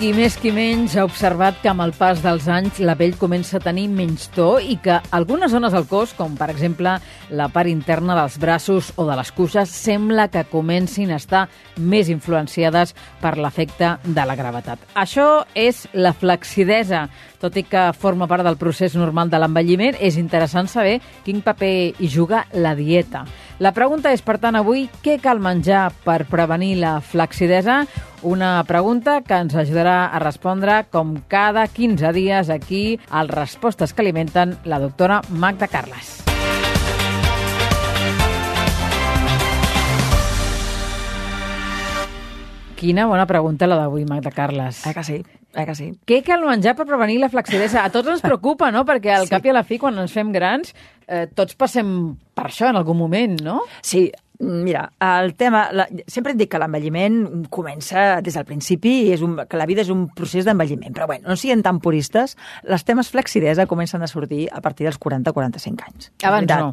Qui més qui menys ha observat que amb el pas dels anys la pell comença a tenir menys to i que algunes zones del cos, com per exemple la part interna dels braços o de les cuixes, sembla que comencin a estar més influenciades per l'efecte de la gravetat. Això és la flacidesa. Tot i que forma part del procés normal de l'envelliment, és interessant saber quin paper hi juga la dieta. La pregunta és, per tant, avui, què cal menjar per prevenir la flacidesa? Una pregunta que ens ajudarà a respondre com cada 15 dies aquí al Respostes que alimenten la doctora Magda Carles. Quina bona pregunta la d'avui, Magda Carles. Eh que sí? Eh que sí? Què cal menjar per prevenir la flacidesa? A tots ens preocupa, no? Perquè al Sí. cap i a la fi, quan ens fem grans, eh, tots passem per això en algun moment, no? Sí, mira, el tema... La, sempre et dic que l'envelliment comença des del principi, i és un, que la vida és un procés d'envelliment, però bueno, no siguin tan puristes, les temes flacidesa comencen a sortir a partir dels 40-45 anys. Abans veritat. no.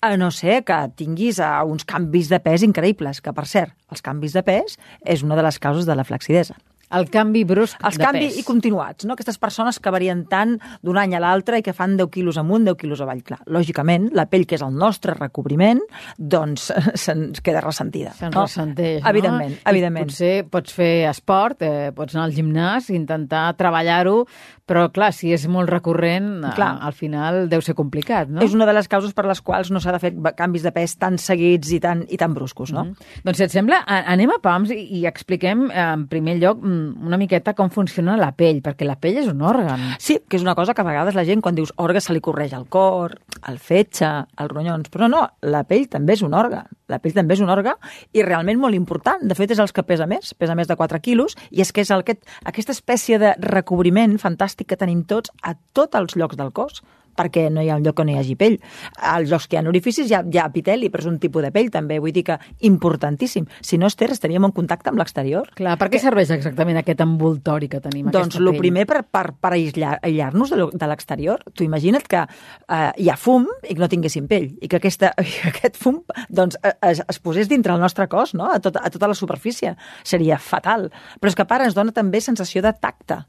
A no ser que tinguis uh, uns canvis de pes increïbles, que per cert, els canvis de pes és una de les causes de la flacidesa. El canvi brusc Els de canvis pes. i continuats, no? Aquestes persones que varien tant d'un any a l'altre i que fan 10 quilos amunt, 10 quilos avall. Clar, lògicament, la pell, que és el nostre recobriment, doncs se'ns queda ressentida. Se'n no? ressenteix, no? Evidentment, I evidentment. Potser pots fer esport, eh, pots anar al gimnàs, intentar treballar-ho, però clar, si és molt recurrent, Clar. clar. al final deu ser complicat, no? És una de les causes per les quals no s'ha de fer canvis de pes tan seguits i tan, i tan bruscos, no? Mm. Doncs si et sembla, anem a PAMS i, i expliquem eh, en primer lloc mm, una miqueta com funciona la pell, perquè la pell és un òrgan. Sí, que és una cosa que a vegades la gent, quan dius òrgan, se li correix al cor, al fetge, als ronyons. Però no, la pell també és un òrgan. La pell també és un òrgan i realment molt important. De fet, és els que pesa més, pesa més de 4 quilos, i és que és el, aquest, aquesta espècie de recobriment fantàstic que tenim tots a tots els llocs del cos perquè no hi ha un lloc on hi hagi pell. Als llocs que hi ha orificis hi ha, hi ha epiteli, però és un tipus de pell també, vull dir que importantíssim. Si no, Esther, estaríem en contacte amb l'exterior. Clar, per què serveix exactament aquest envoltori que tenim, Doncs el primer per, per, per aïllar- aïllar-nos de, lo- de l'exterior. Tu imagina't que eh, hi ha fum i que no tinguéssim pell i que, aquesta, que aquest fum doncs, eh, es, es posés dintre el nostre cos, no? a, tot, a tota la superfície. Seria fatal. Però és que a part ens dona també sensació de tacte.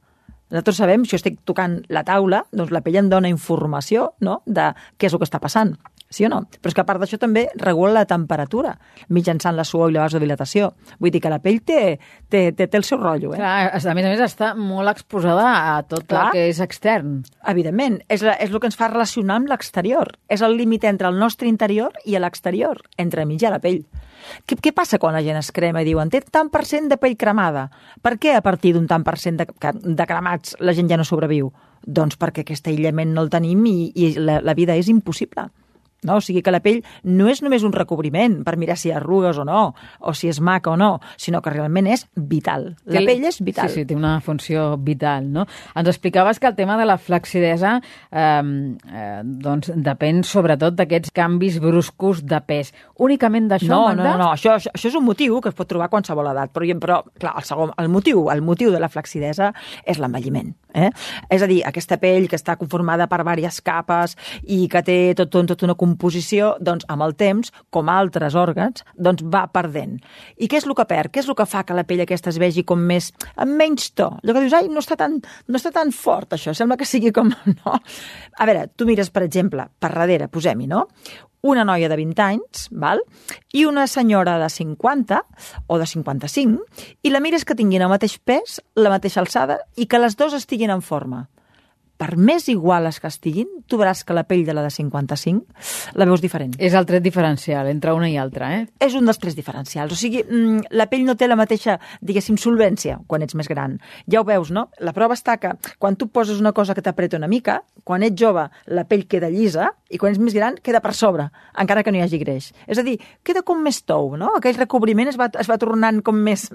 Nosaltres sabem, si jo estic tocant la taula, doncs la pell em dona informació no? de què és el que està passant. Sí o no? Però és que a part d'això també regula la temperatura mitjançant la suor i la vasodilatació. Vull dir que la pell té, té, té, té el seu rotllo. Eh? Clar, a més a més està molt exposada a tot Clar. el que és extern. Evidentment, és, la, és el que ens fa relacionar amb l'exterior. És el límit entre el nostre interior i l'exterior, entre i la pell. Què, què passa quan la gent es crema i diuen té tant per cent de pell cremada? Per què a partir d'un tant per cent de, de cremats la gent ja no sobreviu? Doncs perquè aquest aïllament no el tenim i, i la, la vida és impossible. No? O sigui que la pell no és només un recobriment per mirar si hi ha arrugues o no, o si és maca o no, sinó que realment és vital. La Té- pell és vital. Sí, sí, té una funció vital, no? Ens explicaves que el tema de la flacidesa eh, eh, doncs depèn sobretot d'aquests canvis bruscos de pes. Únicament d'això, No, no, Magda? no, no. Això, això, això és un motiu que es pot trobar a qualsevol edat, però, però clar, el, segon, el, motiu, el motiu de la flacidesa és l'envelliment. Eh? És a dir, aquesta pell que està conformada per diverses capes i que té tot, tot, tot una composició, doncs amb el temps, com altres òrgans, doncs va perdent. I què és el que perd? Què és el que fa que la pell aquesta es vegi com més, amb menys to? Allò que dius, ai, no està tan, no està tan fort això, sembla que sigui com... No? A veure, tu mires, per exemple, per darrere, posem-hi, no? una noia de 20 anys, val? i una senyora de 50 o de 55, i la mires que tinguin el mateix pes, la mateixa alçada, i que les dues estiguin en forma. Per més iguales que estiguin, tu veuràs que la pell de la de 55 la veus diferent. És el tret diferencial entre una i altra, eh? És un dels tres diferencials. O sigui, mm, la pell no té la mateixa, diguéssim, solvència quan ets més gran. Ja ho veus, no? La prova està que quan tu poses una cosa que t'apreta una mica, quan ets jove la pell queda llisa i quan ets més gran queda per sobre, encara que no hi hagi greix. És a dir, queda com més tou, no? Aquell recobriment es va, es va tornant com més,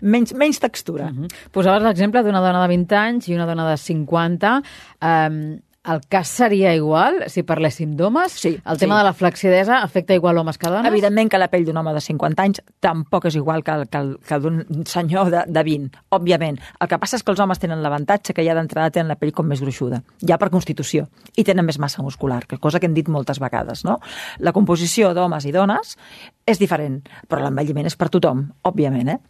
menys, menys textura. Mhm. Posaves l'exemple d'una dona de 20 anys i una dona de 50. Um, el cas seria igual si parléssim d'homes? Sí, El tema sí. de la flacidesa afecta igual homes que dones? Evidentment que la pell d'un home de 50 anys tampoc és igual que el, que el, que el d'un senyor de, de 20, òbviament. El que passa és que els homes tenen l'avantatge que ja d'entrada tenen la pell com més gruixuda, ja per constitució, i tenen més massa muscular, que cosa que hem dit moltes vegades, no? La composició d'homes i dones és diferent, però l'envelliment és per tothom, òbviament, eh?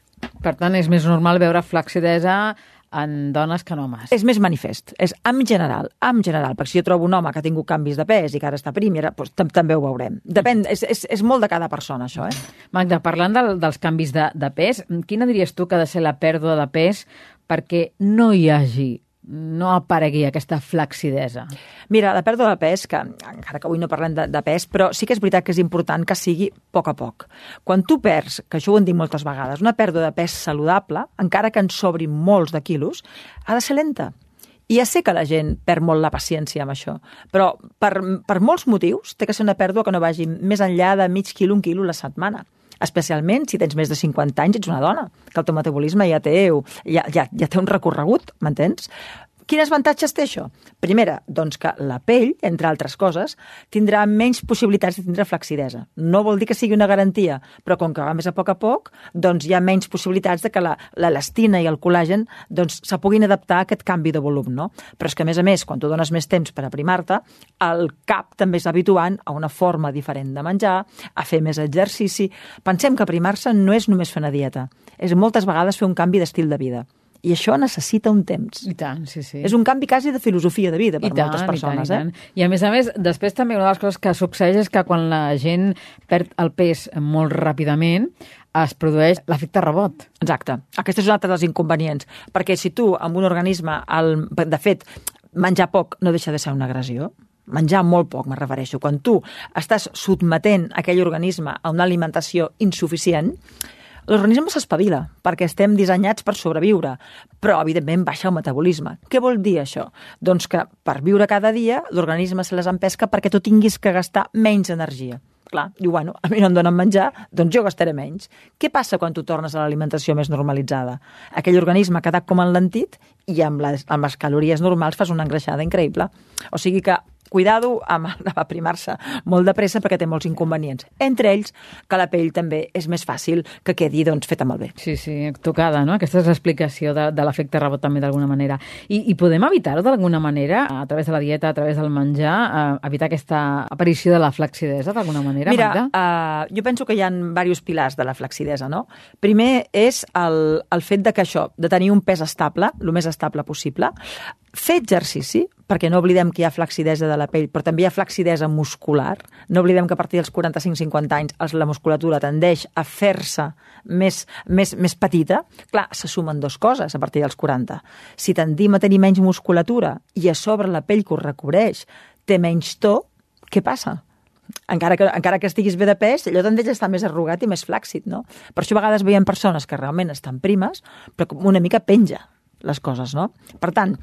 Per tant, és més normal veure flacidesa en dones que en homes. És més manifest, és en general, en general, perquè si jo trobo un home que ha tingut canvis de pes i que ara està prim, ara, doncs, tam també ho veurem. Depèn, és, és, és molt de cada persona, això, eh? Magda, parlant del, dels canvis de, de pes, quina diries tu que ha de ser la pèrdua de pes perquè no hi hagi, no aparegui aquesta flacidesa? Mira, la pèrdua de pes, que encara que avui no parlem de, de pes, però sí que és veritat que és important que sigui a poc a poc. Quan tu perds, que això ho hem dit moltes vegades, una pèrdua de pes saludable, encara que en sobrin molts de quilos, ha de ser lenta. I ja sé que la gent perd molt la paciència amb això, però per, per molts motius té que ser una pèrdua que no vagi més enllà de mig quilo, un quilo la setmana especialment si tens més de 50 anys, ets una dona, que el teu metabolisme ja té, ja, ja, ja té un recorregut, m'entens? Quins avantatges té això? Primera, doncs que la pell, entre altres coses, tindrà menys possibilitats de tindre flacidesa. No vol dir que sigui una garantia, però com que va més a poc a poc, doncs hi ha menys possibilitats de que la- l'elastina i el col·làgen doncs, se puguin adaptar a aquest canvi de volum. No? Però és que, a més a més, quan tu dones més temps per aprimar-te, el cap també és habituant a una forma diferent de menjar, a fer més exercici. Pensem que aprimar-se no és només fer una dieta, és moltes vegades fer un canvi d'estil de vida. I això necessita un temps. I tant, sí, sí. És un canvi quasi de filosofia de vida per I tant, moltes persones. i tant, i eh? tant. I a més a més, després també una de les coses que succeeix és que quan la gent perd el pes molt ràpidament, es produeix l'efecte rebot. Exacte. Aquest és un altre dels inconvenients. Perquè si tu, amb un organisme, el, de fet, menjar poc no deixa de ser una agressió, menjar molt poc, me refereixo. Quan tu estàs sotmetent aquell organisme a una alimentació insuficient, l'organisme s'espavila, perquè estem dissenyats per sobreviure, però, evidentment, baixa el metabolisme. Què vol dir això? Doncs que per viure cada dia, l'organisme se les empesca perquè tu tinguis que gastar menys energia. Clar, diu, bueno, a mi no em donen menjar, doncs jo gastaré menys. Què passa quan tu tornes a l'alimentació més normalitzada? Aquell organisme ha quedat com enlentit i amb les, amb les calories normals fas una engreixada increïble. O sigui que cuidado amb aprimar-se molt de pressa perquè té molts inconvenients. Entre ells, que la pell també és més fàcil que quedi doncs, feta malbé. Sí, sí, tocada, no? Aquesta és l'explicació de, de l'efecte rebot també d'alguna manera. I, I podem evitar-ho d'alguna manera, a través de la dieta, a través del menjar, eh, evitar aquesta aparició de la flacidesa d'alguna manera, Mira, Magda? uh, jo penso que hi ha diversos pilars de la flacidesa, no? Primer és el, el fet de que això, de tenir un pes estable, el més estable possible, fer exercici, perquè no oblidem que hi ha flacidesa de la pell, però també hi ha flacidesa muscular. No oblidem que a partir dels 45-50 anys la musculatura tendeix a fer-se més, més, més petita. Clar, se sumen dues coses a partir dels 40. Si tendim a tenir menys musculatura i a sobre la pell que ho recobreix té menys to, què passa? encara que, encara que estiguis bé de pes, allò tendeix a estar més arrugat i més flàccid, no? Per això a vegades veiem persones que realment estan primes, però com una mica penja les coses, no? Per tant,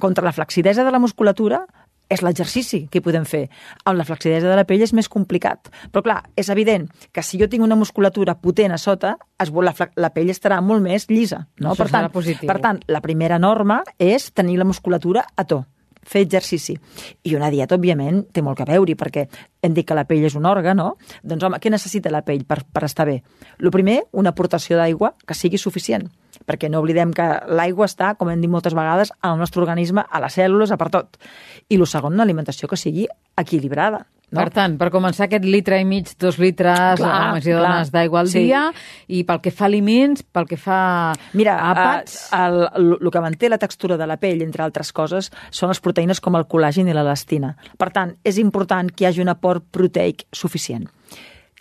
contra la flacidesa de la musculatura és l'exercici que hi podem fer. Amb la flacidesa de la pell és més complicat. Però clar, és evident que si jo tinc una musculatura potent a sota, es, la, la pell estarà molt més llisa. No? Això per, tant, positiu. per tant, la primera norma és tenir la musculatura a to fer exercici. I una dieta, òbviament, té molt que veure perquè hem dit que la pell és un òrgan, no? Doncs, home, què necessita la pell per, per estar bé? El primer, una aportació d'aigua que sigui suficient, perquè no oblidem que l'aigua està, com hem dit moltes vegades, al nostre organisme, a les cèl·lules, a per tot. I el segon, una alimentació que sigui equilibrada. No? Per tant, per començar aquest litre i mig, dos litres, Clar, homes i dones clar. d'aigua al Sí. dia, i pel que fa a aliments, pel que fa Mira, a àpats... eh, el, el, el que manté la textura de la pell, entre altres coses, són les proteïnes com el col·làgen i l'elastina. Per tant, és important que hi hagi un aport proteic suficient.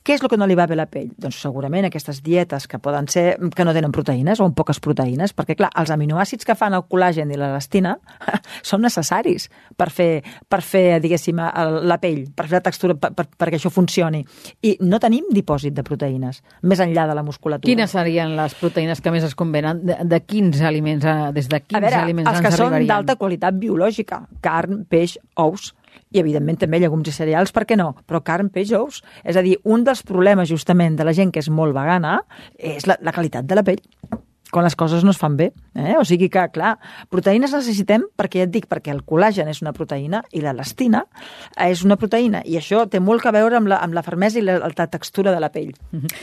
Què és el que no li va bé a la pell? Doncs segurament aquestes dietes que poden ser que no tenen proteïnes o amb poques proteïnes, perquè clar, els aminoàcids que fan el col·làgen i l'elastina són necessaris per fer, per fer diguéssim, la pell, per fer la textura, per, per, perquè això funcioni. I no tenim dipòsit de proteïnes, més enllà de la musculatura. Quines serien les proteïnes que més es convenen? De, de quins aliments, eh, des de quins a veure, aliments els ens que són d'alta qualitat biològica, carn, peix, ous, i evidentment també llegums i cereals, per què no? Però carn, peix, ous. És a dir, un dels problemes justament de la gent que és molt vegana és la, la qualitat de la pell quan les coses no es fan bé. Eh? O sigui que, clar, proteïnes necessitem perquè ja et dic, perquè el col·làgen és una proteïna i l'elastina és una proteïna i això té molt que veure amb la, amb la fermesa i la, la textura de la pell.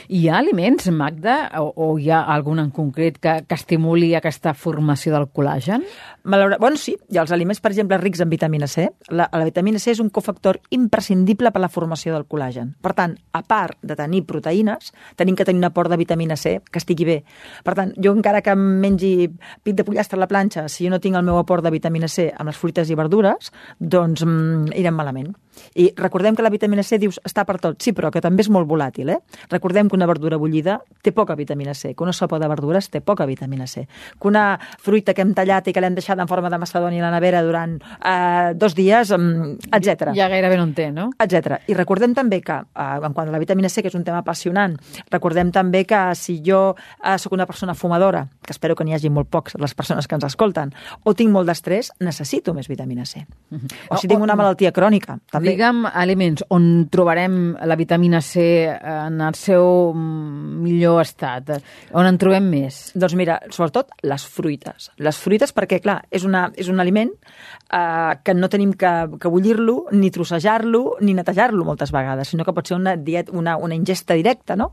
Hi ha aliments, Magda, o, o hi ha algun en concret que, que estimuli aquesta formació del col·làgen? Malaura... Bueno, sí, hi ha els aliments, per exemple, rics en vitamina C. La, la vitamina C és un cofactor imprescindible per a la formació del col·làgen. Per tant, a part de tenir proteïnes, tenim que tenir un aport de vitamina C que estigui bé. Per tant, jo encara que mengi pit de pollastre a la planxa, si jo no tinc el meu aport de vitamina C amb les fruites i verdures, doncs mm, irem malament. I recordem que la vitamina C, dius, està per tot. Sí, però que també és molt volàtil, eh? Recordem que una verdura bullida té poca vitamina C, que una sopa de verdures té poca vitamina C, que una fruita que hem tallat i que l'hem deixat en forma de macedònia a la nevera durant eh, dos dies, etc. Ja gairebé no en té, no? Etc. I recordem també que, eh, en quant a la vitamina C, que és un tema apassionant, recordem també que si jo eh, sóc una persona fumadora, que espero que n'hi hagi molt pocs les persones que ens escolten, o tinc molt d'estrès, necessito més vitamina C. Uh -huh. O si tinc una malaltia crònica, també també. Digue'm aliments on trobarem la vitamina C en el seu millor estat, on en trobem més? Doncs mira, sobretot les fruites. Les fruites perquè, clar, és, una, és un aliment eh, que no tenim que, que bullir-lo, ni trossejar-lo, ni netejar-lo moltes vegades, sinó que pot ser una, diet, una, una ingesta directa, no?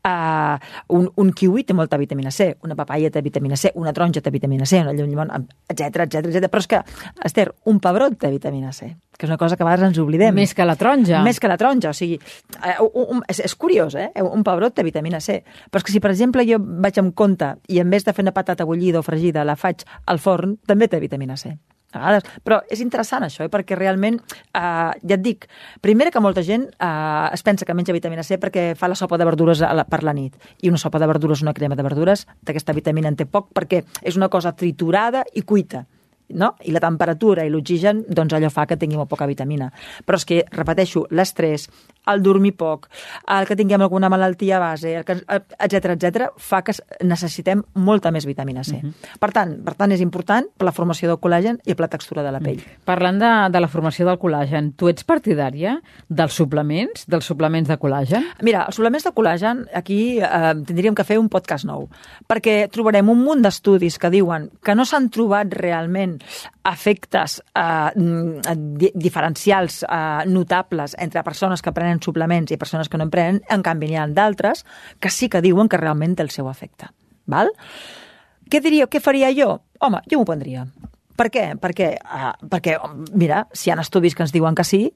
Eh, un, un kiwi té molta vitamina C, una papaya té vitamina C, una taronja té vitamina C, una llimona, etc etc etc. Però és que, Esther, un pebrot té vitamina C que és una cosa que a vegades ens oblidem. Més que la taronja. Més que la taronja, o sigui, eh, un, un, és, és curiós, eh? Un pebrot té vitamina C. Però és que si, per exemple, jo vaig amb compte i en vez de fer una patata bullida o fregida la faig al forn, també té vitamina C. A vegades. Però és interessant això, eh? perquè realment, eh, ja et dic, primer que molta gent eh, es pensa que menja vitamina C perquè fa la sopa de verdures a la, per la nit. I una sopa de verdures, una crema de verdures, d'aquesta vitamina en té poc perquè és una cosa triturada i cuita no? i la temperatura i l'oxigen, doncs allò fa que tingui molt poca vitamina. Però és que, repeteixo, l'estrès, el dormir poc, el que tinguem alguna malaltia base, etc etc, fa que necessitem molta més vitamina C. Uh mhm. -huh. Per tant, per tant, és important per la formació del col·làgen i per la textura de la pell. Uh mm. -huh. Parlant de, de la formació del col·làgen, tu ets partidària dels suplements, dels suplements de col·làgen? Mira, els suplements de col·làgen, aquí eh, tindríem que fer un podcast nou, perquè trobarem un munt d'estudis que diuen que no s'han trobat realment efectes eh, diferencials eh, notables entre persones que prenen suplements i persones que no en prenen, en canvi n'hi ha d'altres que sí que diuen que realment té el seu efecte. Val? Què diria, què faria jo? Home, jo m'ho prendria. Per què? Perquè, uh, perquè, mira, si hi ha estudis que ens diuen que sí,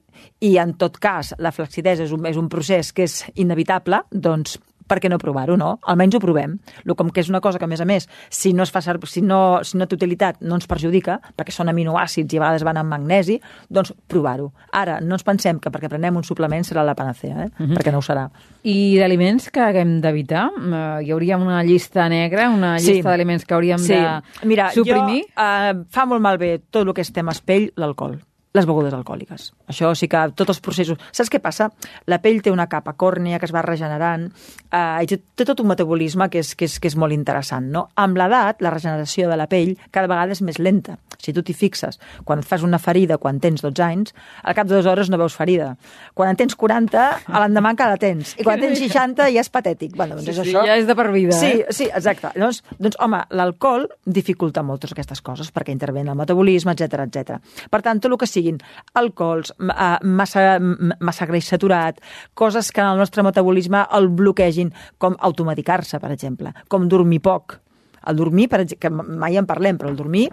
i en tot cas la flacidesa és un, és un procés que és inevitable, doncs per què no provar-ho, no? Almenys ho provem. Lo, com que és una cosa que, a més a més, si no, es fa servir, si no, si no té utilitat, no ens perjudica, perquè són aminoàcids i a vegades van amb magnesi, doncs provar-ho. Ara, no ens pensem que perquè prenem un suplement serà la panacea, eh? Uh mhm. -huh. perquè no ho serà. I d'aliments que haguem d'evitar? Uh, hi hauria una llista negra, una llista sí. d'aliments que hauríem sí. de Mira, suprimir? Jo, uh, fa molt malbé tot el que és tema pell, l'alcohol les begudes alcohòliques. Això sí que tots els processos... Saps què passa? La pell té una capa còrnea que es va regenerant eh, i té tot un metabolisme que és, que és, que és molt interessant. No? Amb l'edat, la regeneració de la pell cada vegada és més lenta. Si tu t'hi fixes, quan et fas una ferida quan tens 12 anys, al cap de dues hores no veus ferida. Quan en tens 40, a l'endemà encara la tens. I quan en tens 60 ja és patètic. Bueno, doncs sí, és sí, això. ja és de per vida. Sí, eh? sí, exacte. Doncs, doncs home, l'alcohol dificulta moltes aquestes coses perquè intervé en el metabolisme, etc etc. Per tant, tot el que sigui siguin alcohols, massa, massa greix saturat, coses que en el nostre metabolisme el bloquegin, com automedicar-se, per exemple, com dormir poc. El dormir, per exemple, que mai en parlem, però el dormir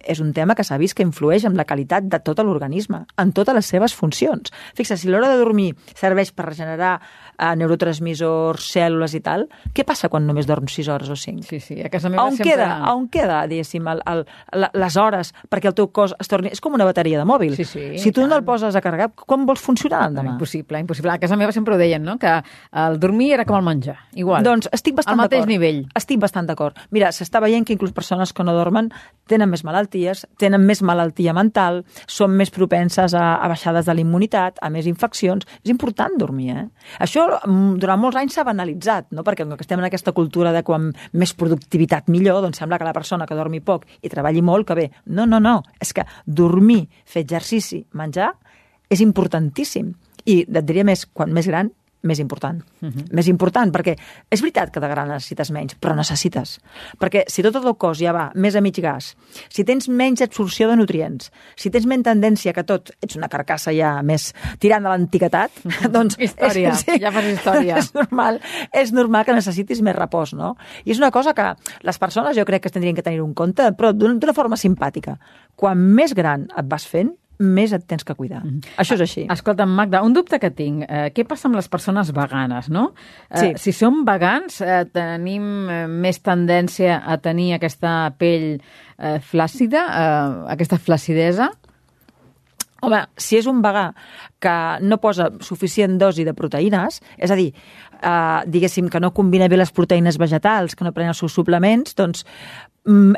és un tema que s'ha vist que influeix en la qualitat de tot l'organisme, en totes les seves funcions. Fixa, si l'hora de dormir serveix per regenerar eh, neurotransmissors, cèl·lules i tal, què passa quan només dorms 6 hores o 5? Sí, sí, a casa meva on sempre... Queda, on queda, diguéssim, el, el, les hores perquè el teu cos es torni... És com una bateria de mòbil. Sí, sí, si tu no el poses a carregar, com vols funcionar l'endemà? Impossible, impossible. A casa meva sempre ho deien, no?, que el dormir era com el menjar, igual. Doncs estic bastant d'acord. Al mateix nivell. Estic bastant d'acord. Mira, s'està veient que inclús persones que no dormen tenen més malalties, tenen més malaltia mental, són més propenses a, a baixades de la immunitat, a més infeccions. És important dormir, eh? Això mm, durant molts anys s'ha banalitzat, no? perquè que estem en aquesta cultura de quan més productivitat millor, doncs sembla que la persona que dormi poc i treballi molt, que bé. No, no, no. És que dormir, fer exercici, menjar, és importantíssim. I et diria més, quan més gran, més important. Uh -huh. Més important, perquè és veritat que de gran necessites menys, però necessites. Perquè si tot el cos ja va més a mig gas, si tens menys absorció de nutrients, si tens menys tendència que tot, ets una carcassa ja més tirant de l'antiguitat, uh -huh. doncs... Història, és, sí, ja fas història. És normal, és normal que necessitis més repòs, no? I és una cosa que les persones jo crec que tindrien que tenir un compte, però d'una forma simpàtica. Quan més gran et vas fent, més et tens que cuidar. Mm -hmm. Això és així. Escolta, Magda, un dubte que tinc. Eh, què passa amb les persones veganes, no? Eh, sí. Si som vegans, eh, tenim eh, més tendència a tenir aquesta pell eh, flàcida, eh, aquesta flacidesa? Home, si és un vegà que no posa suficient dosi de proteïnes, és a dir, eh, diguéssim que no combina bé les proteïnes vegetals, que no pren els seus suplements, doncs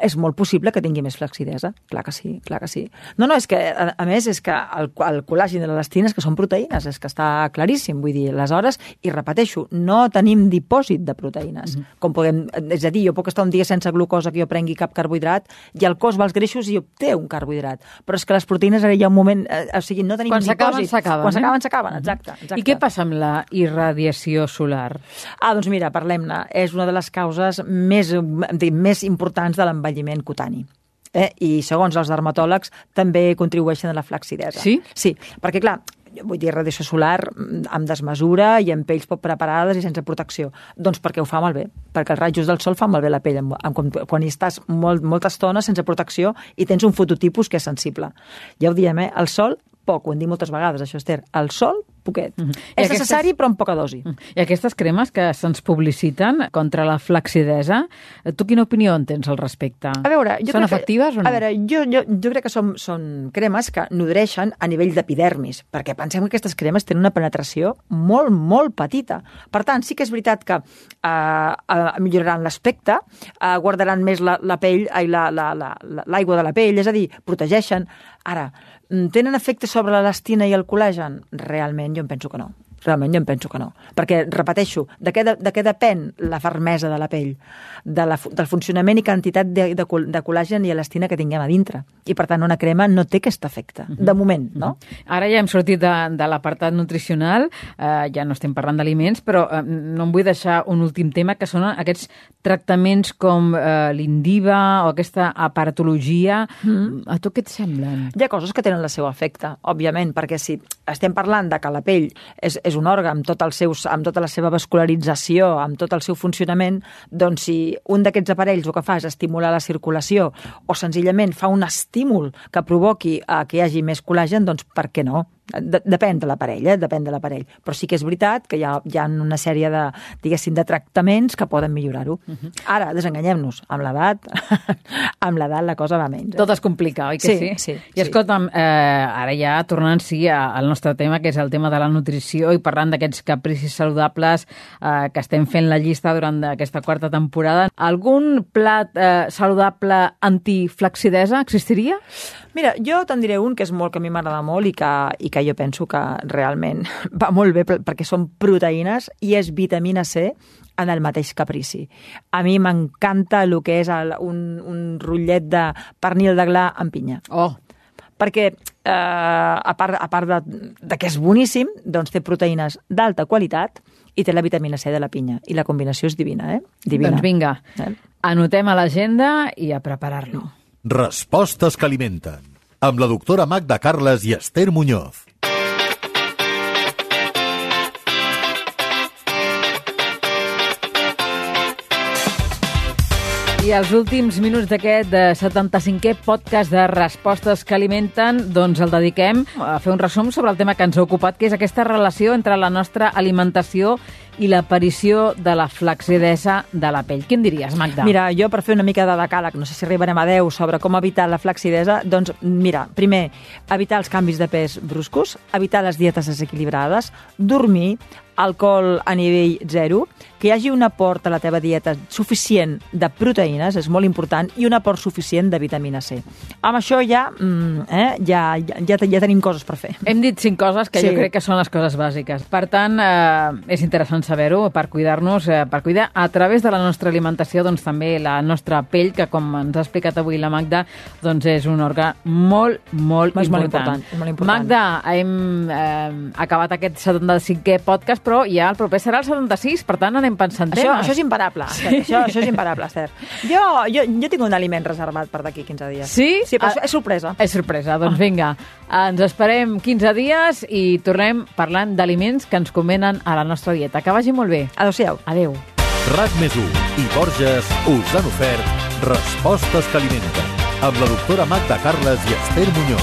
és molt possible que tingui més flacidesa. Clar que sí, clar que sí. No, no, és que, a, a més, és que el, el col·làgin de l'elastina és que són proteïnes, és que està claríssim, vull dir, aleshores, i repeteixo, no tenim dipòsit de proteïnes. Mm -hmm. Com podem, és a dir, jo puc estar un dia sense glucosa que jo prengui cap carbohidrat i el cos va als greixos i obté un carbohidrat. Però és que les proteïnes ara hi ha un moment, eh, o sigui, no tenim Quan s'acaben, s'acaben. Quan s'acaben, s'acaben, exacte, exacte. I què passa amb la irradiació solar? Ah, doncs mira, parlem-ne. És una de les causes més, més importants de l'envelliment cutani. Eh? I segons els dermatòlegs també contribueixen a la flacidesa. Sí? Sí, perquè clar, vull dir, radiació solar mm, amb desmesura i amb pells poc preparades i sense protecció. Doncs perquè ho fa malbé, perquè els rajos del sol fan malbé la pell, amb, amb, quan hi estàs molt, molta estona sense protecció i tens un fototipus que és sensible. Ja ho diem, eh? el sol poc, ho hem dit moltes vegades, això, Esther. El sol, poquet. Mm -hmm. És aquestes... necessari, però amb poca dosi. -hmm. I aquestes cremes que se'ns publiciten contra la flacidesa, tu quina opinió en tens al respecte? A veure, jo són efectives que, o no? A veure, jo, jo, jo crec que són, són cremes que nodreixen a nivell d'epidermis, perquè pensem que aquestes cremes tenen una penetració molt, molt petita. Per tant, sí que és veritat que eh, eh, milloraran l'aspecte, eh, guardaran més la, la pell, l'aigua la, la, la, de la pell, és a dir, protegeixen. Ara, Mm, tenen efecte sobre l'elastina i el col·làgen? Realment jo em penso que no. Realment jo em penso que no. Perquè, repeteixo, de què, de, de què depèn la fermesa de la pell? De la, del funcionament i quantitat de, de, de col·làgen i elastina que tinguem a dintre. I, per tant, una crema no té aquest efecte, uh -huh. de moment, no? Uh -huh. Ara ja hem sortit de, de l'apartat nutricional, eh, ja no estem parlant d'aliments, però eh, no em vull deixar un últim tema, que són aquests tractaments com eh, l'indiva o aquesta aparatologia. Uh -huh. A tu què et semblen? Hi ha coses que tenen el seu efecte, òbviament, perquè si estem parlant de que la pell és, és un òrgan amb, tot els seus, amb tota la seva vascularització, amb tot el seu funcionament, doncs si un d'aquests aparells el que fa és estimular la circulació o senzillament fa un estímul que provoqui eh, que hi hagi més col·làgen, doncs per què no? Depèn de l'aparell, eh? depèn de l'aparell. Però sí que és veritat que hi ha, hi ha una sèrie de, diguéssim, de tractaments que poden millorar-ho. Uh -huh. Ara, desenganyem-nos, amb l'edat, amb l'edat la cosa va menys. Eh? Tot es complica, oi que sí? Sí, sí. I escolta'm, eh, ara ja tornant sí al nostre tema, que és el tema de la nutrició i parlant d'aquests capricis saludables eh, que estem fent la llista durant aquesta quarta temporada, algun plat eh, saludable antiflaxidesa existiria? Mira, jo te'n diré un que és molt que a mi m'agrada molt i que, i que jo penso que realment va molt bé perquè són proteïnes i és vitamina C en el mateix caprici. A mi m'encanta el que és el, un, un rotllet de pernil de gla amb pinya. Oh! Perquè, eh, a part, a part de, de que és boníssim, doncs té proteïnes d'alta qualitat i té la vitamina C de la pinya. I la combinació és divina, eh? Divina. Doncs vinga, eh? anotem a l'agenda i a preparar-lo. Respostes que alimenten. Amb la doctora Magda Carles i Esther Muñoz. I els últims minuts d'aquest 75è podcast de Respostes que alimenten, doncs el dediquem a fer un resum sobre el tema que ens ha ocupat, que és aquesta relació entre la nostra alimentació i l'aparició de la flacidesa de la pell. Quin diries, Magda? Mira, jo per fer una mica de decàleg, no sé si arribarem a 10 sobre com evitar la flacidesa, doncs mira, primer, evitar els canvis de pes bruscos, evitar les dietes desequilibrades, dormir, alcohol a nivell zero, que hi hagi un aport a la teva dieta suficient de proteïnes, és molt important, i un aport suficient de vitamina C. Amb això ja, mm, eh, ja, ja, ja, ja tenim coses per fer. Hem dit cinc coses que Sí. jo crec que són les coses bàsiques. Per tant, eh, és interessant saber-ho per cuidar-nos, eh, per cuidar a través de la nostra alimentació doncs, també la nostra pell, que com ens ha explicat avui la Magda, doncs és un òrgan molt, molt És molt important. important, és molt important. Magda, hem eh, acabat aquest 75è podcast, però ja el proper serà el 76, per tant anem pensant Això, temes. això és imparable, sí. això, això és imparable, Esther. Jo, jo, jo tinc un aliment reservat per d'aquí 15 dies. Sí? Sí, però Ah. és sorpresa. És sorpresa, doncs vinga. Ens esperem 15 dies i tornem parlant d'aliments que ens convenen a la nostra dieta. Que vagi molt bé. Adéu-siau. Adeu. RAC més i Borges us han ofert Respostes que alimenten amb la doctora Magda Carles i Esther Muñoz.